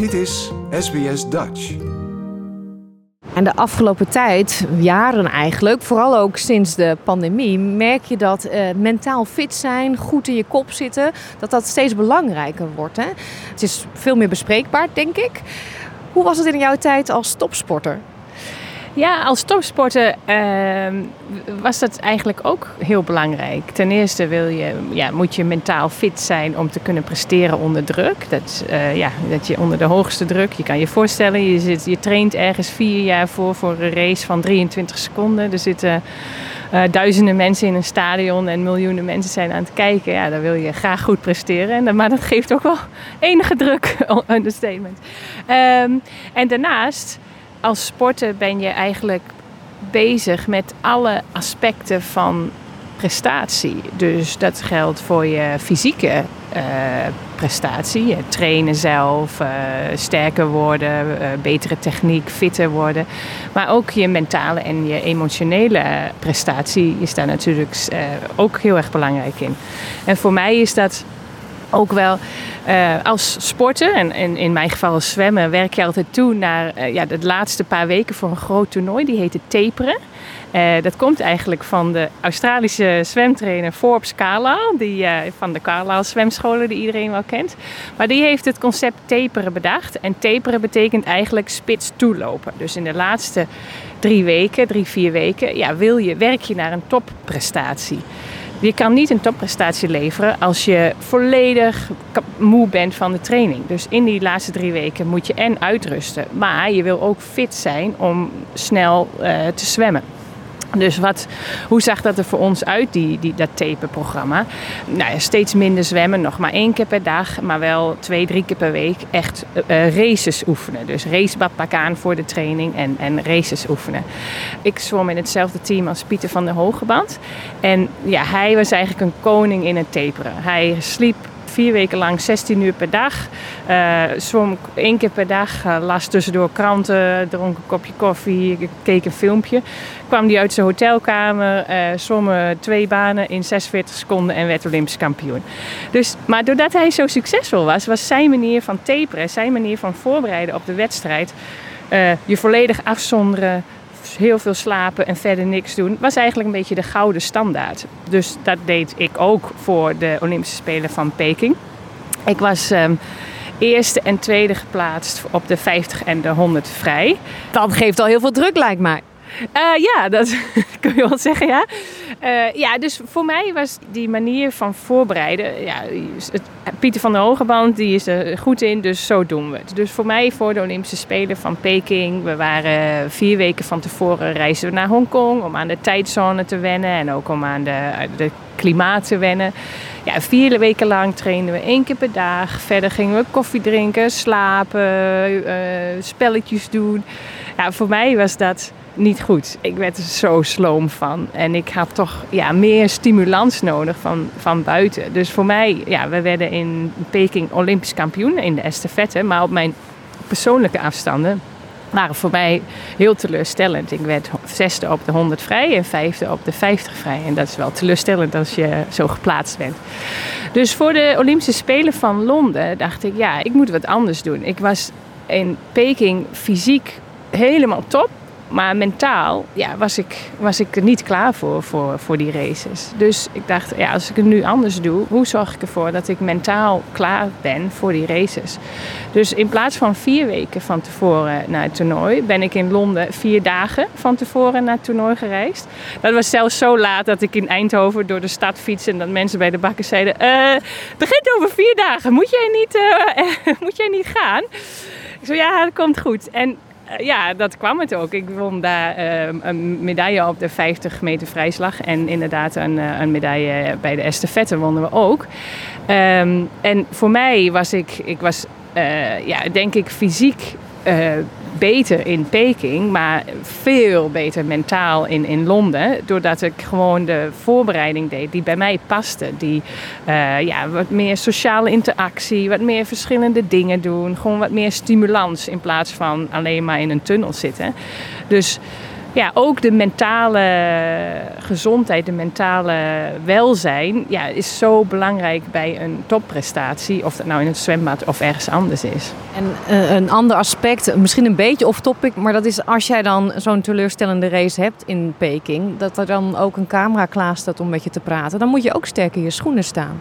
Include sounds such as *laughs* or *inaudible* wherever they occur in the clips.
Dit is SBS Dutch. En de afgelopen tijd, jaren eigenlijk, vooral ook sinds de pandemie, merk je dat uh, mentaal fit zijn, goed in je kop zitten, dat dat steeds belangrijker wordt. Hè? Het is veel meer bespreekbaar, denk ik. Hoe was het in jouw tijd als topsporter? Ja, als topsporter uh, was dat eigenlijk ook heel belangrijk. Ten eerste wil je, ja, moet je mentaal fit zijn om te kunnen presteren onder druk. Dat, uh, ja, dat je onder de hoogste druk, je kan je voorstellen, je, zit, je traint ergens vier jaar voor voor een race van 23 seconden. Er zitten uh, duizenden mensen in een stadion en miljoenen mensen zijn aan het kijken. Ja, dan wil je graag goed presteren. En, maar dat geeft ook wel *laughs* enige druk, *laughs* understatement. Um, en daarnaast als sporter ben je eigenlijk bezig met alle aspecten van prestatie. Dus dat geldt voor je fysieke uh, prestatie. Trainen zelf, uh, sterker worden, uh, betere techniek, fitter worden. Maar ook je mentale en je emotionele prestatie is daar natuurlijk ook heel erg belangrijk in. En voor mij is dat ook wel uh, als sporter, en, in mijn geval als zwemmen, werk je altijd toe naar uh, ja, de laatste paar weken voor een groot toernooi. Die heet het Taperen. Uh, dat komt eigenlijk van de Australische zwemtrainer Forbes Carlyle, die, van de Carlyle zwemscholen die iedereen wel kent. Maar die heeft het concept taperen bedacht. En taperen betekent eigenlijk spits toelopen. Dus in de laatste drie weken, drie, vier weken, ja, wil je, werk je naar een topprestatie. Je kan niet een topprestatie leveren als je volledig moe bent van de training. Dus in die laatste drie weken moet je en uitrusten. Maar je wil ook fit zijn om snel uh, te zwemmen. Dus wat, hoe zag dat er voor ons uit, die, die, dat taperprogramma? Nou ja, steeds minder zwemmen, nog maar één keer per dag, maar wel twee, drie keer per week echt uh, races oefenen. Dus racebad pakken aan voor de training en, en races oefenen. Ik zwom in hetzelfde team als Pieter van der Hogeband. En ja, hij was eigenlijk een koning in het taperen. Hij sliep vier weken lang 16 uur per dag. Uh, zwom één keer per dag, uh, las tussendoor kranten, dronk een kopje koffie, keek een filmpje. Kwam hij uit zijn hotelkamer, uh, zwom twee banen in 46 seconden en werd Olympisch kampioen. Dus, maar doordat hij zo succesvol was, was zijn manier van taperen, zijn manier van voorbereiden op de wedstrijd, je volledig afzonderen, heel veel slapen en verder niks doen, was eigenlijk een beetje de gouden standaard. Dus dat deed ik ook voor de Olympische Spelen van Peking. Ik was um, eerste en tweede geplaatst op de 50 en de 100 vrij. Dat geeft al heel veel druk, lijkt mij. Uh, ja, dat *laughs* kun je wel zeggen, ja. Uh, ja, dus voor mij was die manier van voorbereiden... Ja, het, Pieter van der Hogeband die is er goed in, dus zo doen we het. Dus voor mij voor de Olympische Spelen van Peking... we waren vier weken van tevoren reizen we naar Hongkong... om aan de tijdzone te wennen en ook om aan de, de klimaat te wennen. Ja, vier weken lang trainden we één keer per dag. Verder gingen we koffie drinken, slapen, spelletjes doen. Ja, voor mij was dat niet goed. Ik werd er zo sloom van. En ik had toch ja, meer stimulans nodig van, van buiten. Dus voor mij, ja, we werden in Peking Olympisch kampioen in de estafette. Maar op mijn persoonlijke afstanden waren voor mij heel teleurstellend. Ik werd zesde op de 100 vrij en vijfde op de 50 vrij. En dat is wel teleurstellend als je zo geplaatst bent. Dus voor de Olympische Spelen van Londen dacht ik, ja, ik moet wat anders doen. Ik was in Peking fysiek helemaal top. Maar mentaal ja, was, ik, was ik niet klaar voor, voor, voor die races. Dus ik dacht, ja, als ik het nu anders doe, hoe zorg ik ervoor dat ik mentaal klaar ben voor die races? Dus in plaats van vier weken van tevoren naar het toernooi, ben ik in Londen vier dagen van tevoren naar het toernooi gereisd. Dat was zelfs zo laat dat ik in Eindhoven door de stad fietste en dat mensen bij de bakken zeiden: Het begint over vier dagen, moet jij niet, uh, *laughs* moet jij niet gaan? Ik zei: Ja, dat komt goed. En ja, dat kwam het ook. Ik won daar uh, een medaille op de 50 meter vrijslag. En inderdaad een, een medaille bij de estafette wonnen we ook. Um, en voor mij was ik, ik was, uh, ja, denk ik fysiek uh, beter in Peking, maar veel beter mentaal in, in Londen. Doordat ik gewoon de voorbereiding deed die bij mij paste. Die uh, ja, wat meer sociale interactie, wat meer verschillende dingen doen. Gewoon wat meer stimulans in plaats van alleen maar in een tunnel zitten. Dus ja, ook de mentale gezondheid, de mentale welzijn, ja, is zo belangrijk bij een topprestatie. Of dat nou in het zwembad of ergens anders is. En uh, een ander aspect, misschien een beetje off-topic, maar dat is als jij dan zo'n teleurstellende race hebt in Peking, dat er dan ook een camera klaar staat om met je te praten, dan moet je ook sterk in je schoenen staan.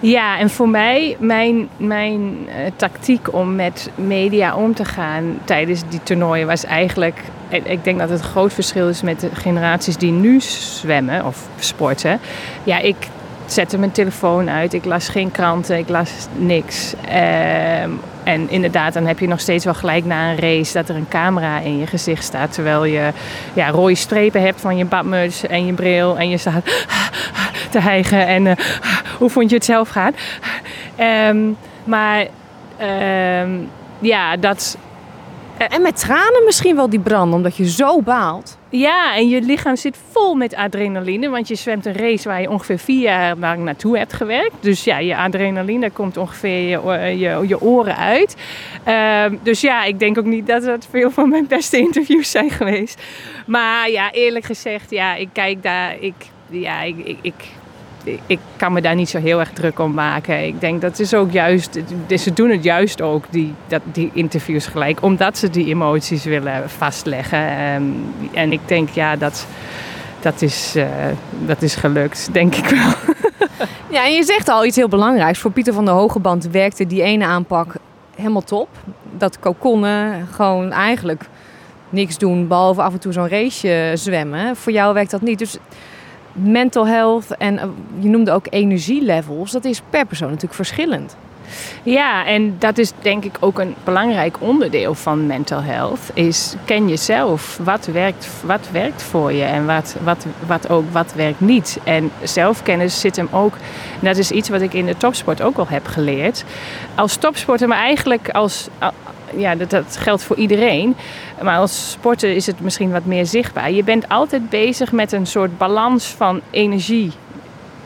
Ja, en voor mij, mijn, mijn uh, tactiek om met media om te gaan tijdens die toernooien was eigenlijk. Ik denk dat het een groot verschil is met de generaties die nu zwemmen of sporten. Ja, ik zette mijn telefoon uit, ik las geen kranten, ik las niks. Uh, en inderdaad, dan heb je nog steeds wel gelijk na een race dat er een camera in je gezicht staat. Terwijl je ja, rode strepen hebt van je badmuts en je bril. En je staat *laughs* te hijgen. En uh, hoe vond je het zelf gaan? Um, maar um, ja, dat en met tranen misschien wel die brand, omdat je zo baalt. Ja, en je lichaam zit vol met adrenaline. Want je zwemt een race waar je ongeveer vier jaar lang naartoe hebt gewerkt. Dus ja, je adrenaline komt ongeveer je, je, je oren uit. Uh, dus ja, ik denk ook niet dat het veel van mijn beste interviews zijn geweest. Maar ja, eerlijk gezegd, ja, ik kijk daar. Ik, ja, ik, ik ik kan me daar niet zo heel erg druk om maken. Ik denk dat is ook juist, ze doen het juist ook, die, dat, die interviews gelijk, omdat ze die emoties willen vastleggen. Ehm, en ik denk, ja, dat, dat, is, uh, dat is gelukt, denk ik wel. *laughs* Ja, en je zegt al iets heel belangrijks. Voor Pieter van der Hogeband werkte die ene aanpak helemaal top. Dat kokonnen, gewoon eigenlijk niks doen, behalve af en toe zo'n race zwemmen. Voor jou werkt dat niet. Dus mental health en eh, je noemde ook energielevels. Dat is per persoon natuurlijk verschillend. Ja, en dat is denk ik ook een belangrijk onderdeel van mental health. Is ken jezelf. Wat werkt, wat werkt voor je en wat, wat, wat, ook, wat werkt niet. En zelfkennis zit hem ook. dat is iets wat ik in de topsport ook al heb geleerd. Als topsporter, maar eigenlijk als, ja, dat, geldt voor iedereen. Maar als sporter is het misschien wat meer zichtbaar. Je bent altijd bezig met een soort balans van energie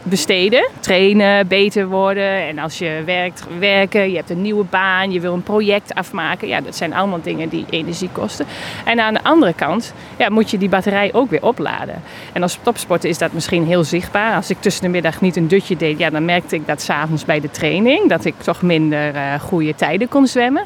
besteden. Trainen, beter worden. En als je werkt, werken, je hebt een nieuwe baan, je wil een project afmaken. Ja, dat zijn allemaal dingen die energie kosten. En aan de andere kant ja, moet je die batterij ook weer opladen. En als topsporter is dat misschien heel zichtbaar. Als ik tussen de middag niet een dutje deed, ja, dan merkte ik dat s'avonds bij de training. Dat ik toch minder uh, goede tijden kon zwemmen.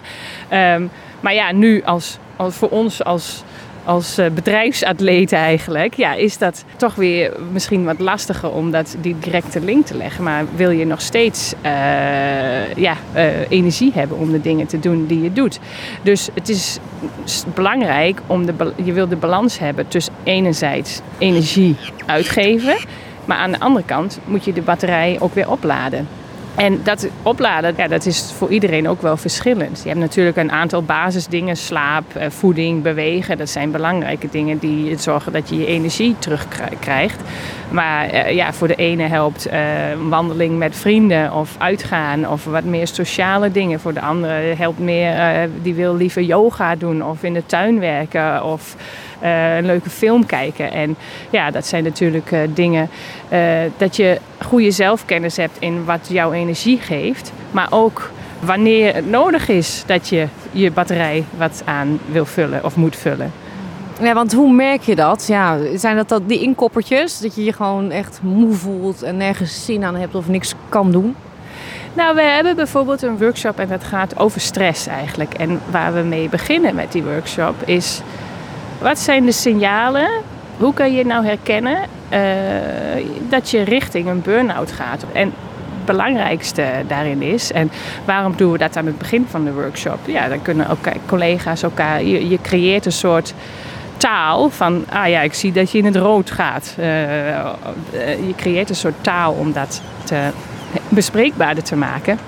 Um, maar ja, nu als voor ons als als eh, bedrijfsatleet eigenlijk, ja, is dat toch weer misschien wat lastiger om dat, die directe link te leggen. Maar wil je nog steeds uh, ja, uh, energie hebben om de dingen te doen die je doet. Dus het is belangrijk om de, je wil de balans hebben tussen enerzijds energie uitgeven. Maar aan de andere kant moet je de batterij ook weer opladen. En dat opladen, ja, dat is voor iedereen ook wel verschillend. Je hebt natuurlijk een aantal basisdingen, slaap, eh, voeding, bewegen. Dat zijn belangrijke dingen die zorgen dat je je energie terugkrijgt. Maar eh, ja, voor de ene helpt uh, wandeling met vrienden of uitgaan of wat meer sociale dingen. Voor de andere helpt meer, die wil liever yoga doen of in de tuin werken of uh, een leuke film kijken. En ja, dat zijn natuurlijk uh, dingen uh, dat je goede zelfkennis hebt in wat jouw energie geeft. Maar ook wanneer het nodig is dat je je batterij wat aan wil vullen of moet vullen. Ja, want hoe merk je dat? Ja, zijn dat, dat die inkoppertjes? Dat je je gewoon echt moe voelt en nergens zin aan hebt of niks kan doen? Nou, we hebben bijvoorbeeld een workshop en dat gaat over stress eigenlijk. En waar we mee beginnen met die workshop is wat zijn de signalen? Hoe kan je nou herkennen uh, dat je richting een burn-out gaat? En het belangrijkste daarin is, en waarom doen we dat aan het begin van de workshop? Ja, dan kunnen ook collega's elkaar, je, je creëert een soort taal van, ah ja, ik zie dat je in het rood gaat. Uh, je creëert een soort taal om dat te, bespreekbaarder te maken.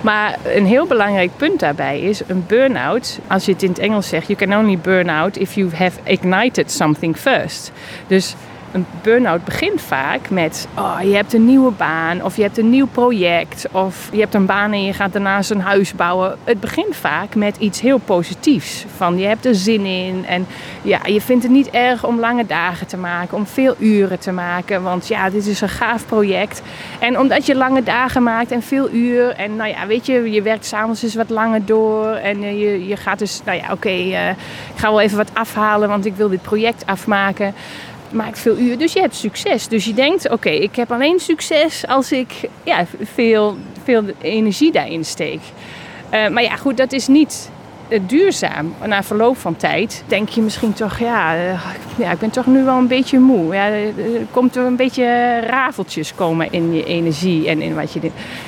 Maar een heel belangrijk punt daarbij is een burn-out. Als je het in het Engels zegt, you can only burn out if you have ignited something first. Dus een burn-out begint vaak met, oh, je hebt een nieuwe baan of je hebt een nieuw project of je hebt een baan en je gaat daarnaast een huis bouwen. Het begint vaak met iets heel positiefs. Van je hebt er zin in en ja, je vindt het niet erg om lange dagen te maken, om veel uren te maken, want ja, dit is een gaaf project. En omdat je lange dagen maakt en veel uur en nou ja, weet je, je werkt s'avonds eens wat langer door en eh, je, je gaat dus, nou ja, oké, eh, ik ga wel even wat afhalen, want ik wil dit project afmaken maakt veel uur, dus je hebt succes. Dus je denkt, oké, ik heb alleen succes als ik ja, veel, veel energie daarin steek. Uh, maar ja, goed, dat is niet eh, duurzaam. Na verloop van tijd denk je misschien toch, ja, eh, ja ik ben toch nu wel een beetje moe. Ja, er komt er een beetje rafeltjes komen in je energie en in wat je.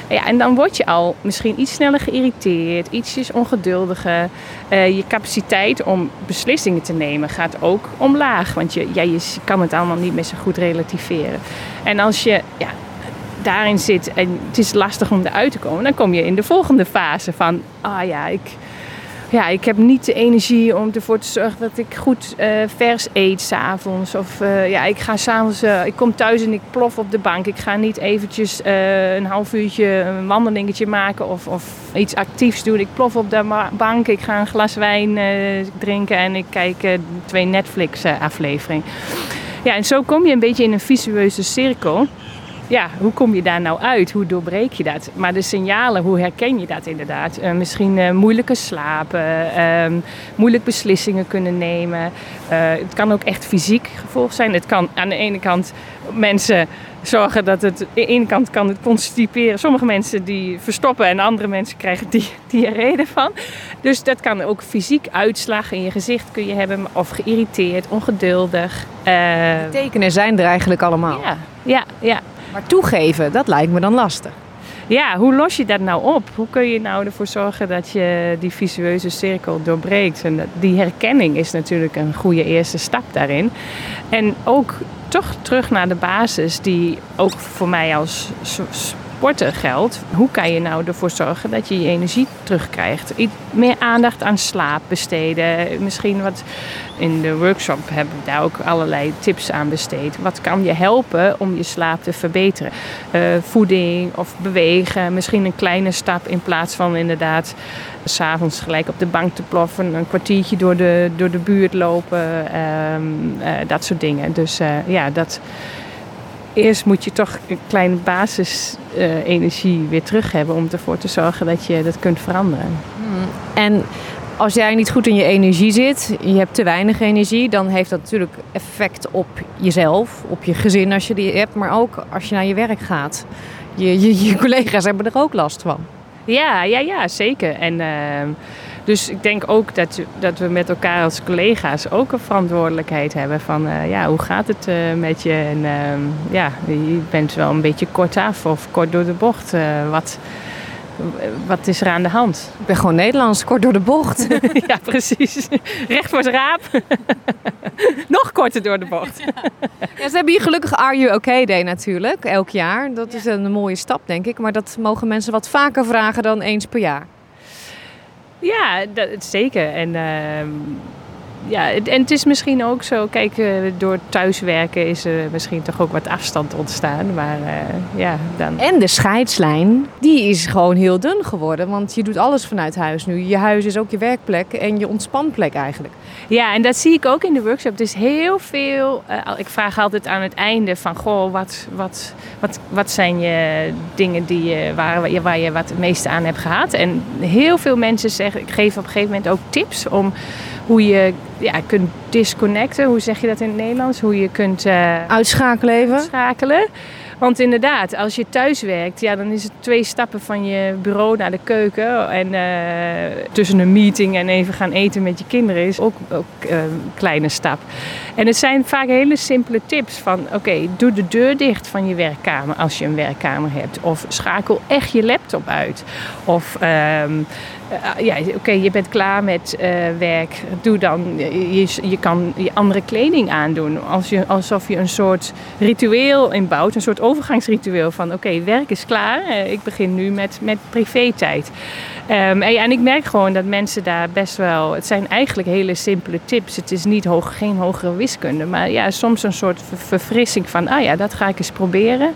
Ja, en dan word je al misschien iets sneller geïrriteerd, ietsjes ongeduldiger. Je capaciteit om beslissingen te nemen gaat ook omlaag. Want je, ja, je kan het allemaal niet meer zo goed relativeren. En als je ja, daarin zit en het is lastig om eruit te komen, dan kom je in de volgende fase van, ah ja, ik ja, ik heb niet de energie om ervoor te zorgen dat ik goed uh, vers eet s'avonds. Of uh, ja, ik ga s'avonds, uh, ik kom thuis en ik plof op de bank. Ik ga niet eventjes een half uurtje een wandelingetje maken of, of iets actiefs doen. Ik plof op de bank, ik ga een glas wijn drinken en ik kijk twee Netflix afleveringen. Ja, en zo kom je een beetje in een visueuze cirkel ja, hoe kom je daar nou uit? Hoe doorbreek je dat? Maar de signalen, hoe herken je dat inderdaad? Uh, misschien uh, moeilijke slapen, uh, moeilijk beslissingen kunnen nemen. Eh, het kan ook echt fysiek gevolg zijn. Het kan aan de ene kant mensen zorgen dat het... Aan de ene kant kan het constiperen. Sommige mensen die verstoppen en andere mensen krijgen die, diarree ervan. Dus dat kan ook fysiek uitslag in je gezicht kun je hebben. Of geïrriteerd, ongeduldig. tekenen zijn er eigenlijk allemaal. Ja, ja, ja. Maar toegeven, dat lijkt me dan lastig. Ja, hoe los je dat nou op? Hoe kun je nou ervoor zorgen dat je die visueuze cirkel doorbreekt? En die herkenning is natuurlijk een goede eerste stap daarin. En ook toch terug naar de basis, die ook voor mij als sporten geldt. Hoe kan je nou ervoor zorgen dat je je energie terugkrijgt? Meer aandacht aan slaap besteden. Misschien wat in de workshop hebben we daar ook allerlei tips aan besteed. Wat kan je helpen om je slaap te verbeteren? Uh, voeding of bewegen. Misschien een kleine stap in plaats van inderdaad s'avonds gelijk op de bank te ploffen. Een kwartiertje door de, door de buurt lopen. Um, uh, dat soort dingen. Dus uh, ja, dat eerst moet je toch een kleine basisenergie uh, weer terug hebben om ervoor te zorgen dat je dat kunt veranderen. Hmm. En als jij niet goed in je energie zit, je hebt te weinig energie, dan heeft dat natuurlijk effect op jezelf, op je gezin als je die hebt, maar ook als je naar je werk gaat. Je, je, je *laughs* collega's hebben er ook last van. Ja, ja, ja, zeker. En uh, dus ik denk ook dat, dat we met elkaar als collega's ook een verantwoordelijkheid hebben van uh, ja, hoe gaat het uh, met je? En uh, ja, je bent wel een beetje kort af of kort door de bocht. Eh, wat, wat is er aan de hand? Ik ben gewoon Nederlands, kort door de bocht. *laughs* ja, precies. Recht voor het raap. *laughs* Nog korter door de bocht. ja, ze hebben hier gelukkig Are You OK Day natuurlijk, elk jaar. Dat is een mooie stap, denk ik. Maar dat mogen mensen wat vaker vragen dan eens per jaar. Ja, dat, zeker. En, uh, ja, en het is misschien ook zo, kijk, uh, door thuiswerken is er misschien toch ook wat afstand ontstaan. Maar uh, ja, dan... En de scheidslijn, die is gewoon heel dun geworden. Want je doet alles vanuit huis nu. Je huis is ook je werkplek en je ontspanplek eigenlijk. Ja, en dat zie ik ook in de workshop. Het is heel veel. Uh, ik vraag altijd aan het einde van: Goh, wat, wat, wat, wat zijn je dingen die je, waar, waar je wat het meeste aan hebt gehad? En heel veel mensen zeggen: ik geef op een gegeven moment ook tips om hoe je ja, kunt disconnecten. Hoe zeg je dat in het Nederlands? Hoe je kunt uh, uitschakelen even. Uitschakelen. Want inderdaad, als je thuis werkt, ja, dan is het twee stappen van je bureau naar de keuken. En uh, tussen een meeting en even gaan eten met je kinderen is ook, ook uh, een kleine stap. En het zijn vaak hele simpele tips van oké, doe de deur dicht van je werkkamer als je een werkkamer hebt. Of schakel echt je laptop uit. Of uh, ja, oké, je bent klaar met werk. Doe dan, je, je kan je andere kleding aandoen. Als je, alsof je een soort ritueel inbouwt, een soort overgangsritueel van oké, werk is klaar. Eh, ik begin nu met, met privé-tijd. Um, en, en, ik merk gewoon dat mensen daar best wel. Het zijn eigenlijk hele simpele tips. Het is niet hoog, geen hogere wiskunde. Maar ja, soms een soort verfrissing van. Ah ja, dat ga ik eens proberen.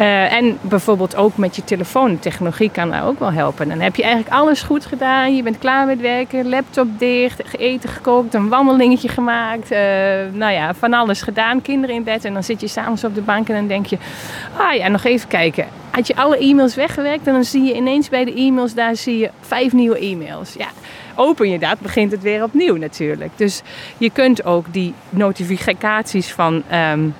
Uh, en bijvoorbeeld ook met je telefoon. Technologie kan daar ook wel helpen. Dan heb je eigenlijk alles goed gedaan. Je bent klaar met werken. Laptop dicht. Eten gekookt. Een wandelingetje gemaakt. Uh, nou ja, van alles gedaan. Kinderen in bed. En dan zit je s'avonds op de bank en dan denk je. Ah ja, nog even kijken had je alle e-mails weggewerkt en dan zie je ineens bij de e-mails, daar zie je vijf nieuwe e-mails. Ja, open je dat, begint het weer opnieuw natuurlijk. Dus je kunt ook die notificaties van um,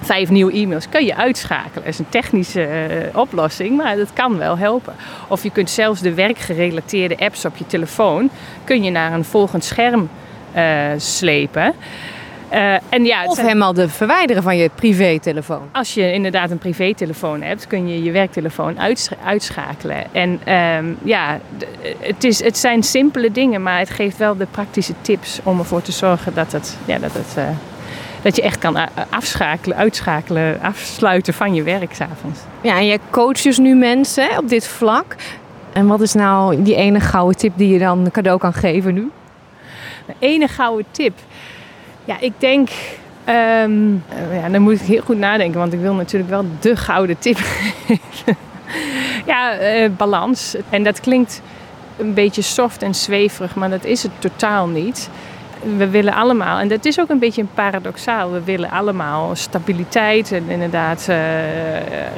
vijf nieuwe e-mails kun je uitschakelen. Dat is een technische uh, oplossing, maar dat kan wel helpen. Of je kunt zelfs de werkgerelateerde apps op je telefoon kun je naar een volgend scherm uh, slepen. Uh, en ja, of helemaal de verwijderen van je privételefoon. Als je inderdaad een privételefoon hebt, kun je je werktelefoon uitschakelen. En um, ja, het, is, het zijn simpele dingen, maar het geeft wel de praktische tips om ervoor te zorgen dat, het, ja, dat, het, uh, dat je echt kan afschakelen, uitschakelen, afsluiten van je werk s'avonds. Ja, en je coacht dus nu mensen op dit vlak. En wat is nou die ene gouden tip die je dan cadeau kan geven nu? De ene gouden tip. Ja, ik denk. Um, ja, dan moet ik heel goed nadenken, want ik wil natuurlijk wel de gouden tip geven. ja, uh, balans. En dat klinkt een beetje soft en zweverig, maar dat is het totaal niet. We willen allemaal, en dat is ook een beetje paradoxaal, we willen allemaal stabiliteit en inderdaad uh,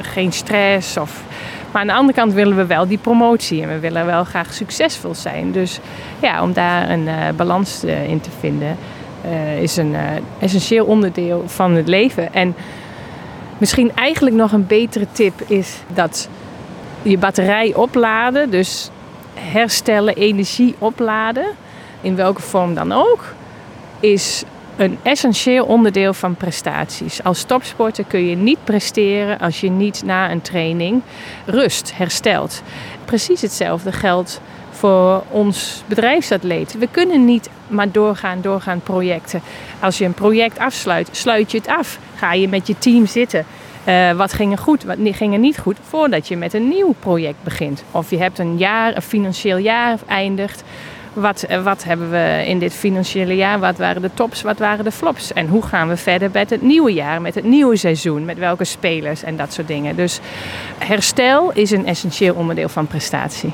geen stress. Of, maar aan de andere kant willen we wel die promotie en we willen wel graag succesvol zijn. Dus ja, om daar een balans in te vinden uh, is een uh, essentieel onderdeel van het leven. En misschien eigenlijk nog een betere tip is dat je batterij opladen, dus herstellen, energie opladen, in welke vorm dan ook, is een essentieel onderdeel van prestaties. Als topsporter kun je niet presteren als je niet na een training rust, herstelt. Precies hetzelfde geldt voor ons bedrijfsatleet. We kunnen niet maar doorgaan, doorgaan projecten. Als je een project afsluit, sluit je het af. Ga je met je team zitten. Uh, wat ging er goed, wat ging er niet goed, voordat je met een nieuw project begint. Of je hebt een jaar, een financieel jaar eindigt. Wat, uh, wat hebben we in dit financiële jaar? Wat waren de tops, wat waren de flops? En hoe gaan we verder met het nieuwe jaar, met het nieuwe seizoen? Met welke spelers en dat soort dingen. Dus herstel is een essentieel onderdeel van prestatie.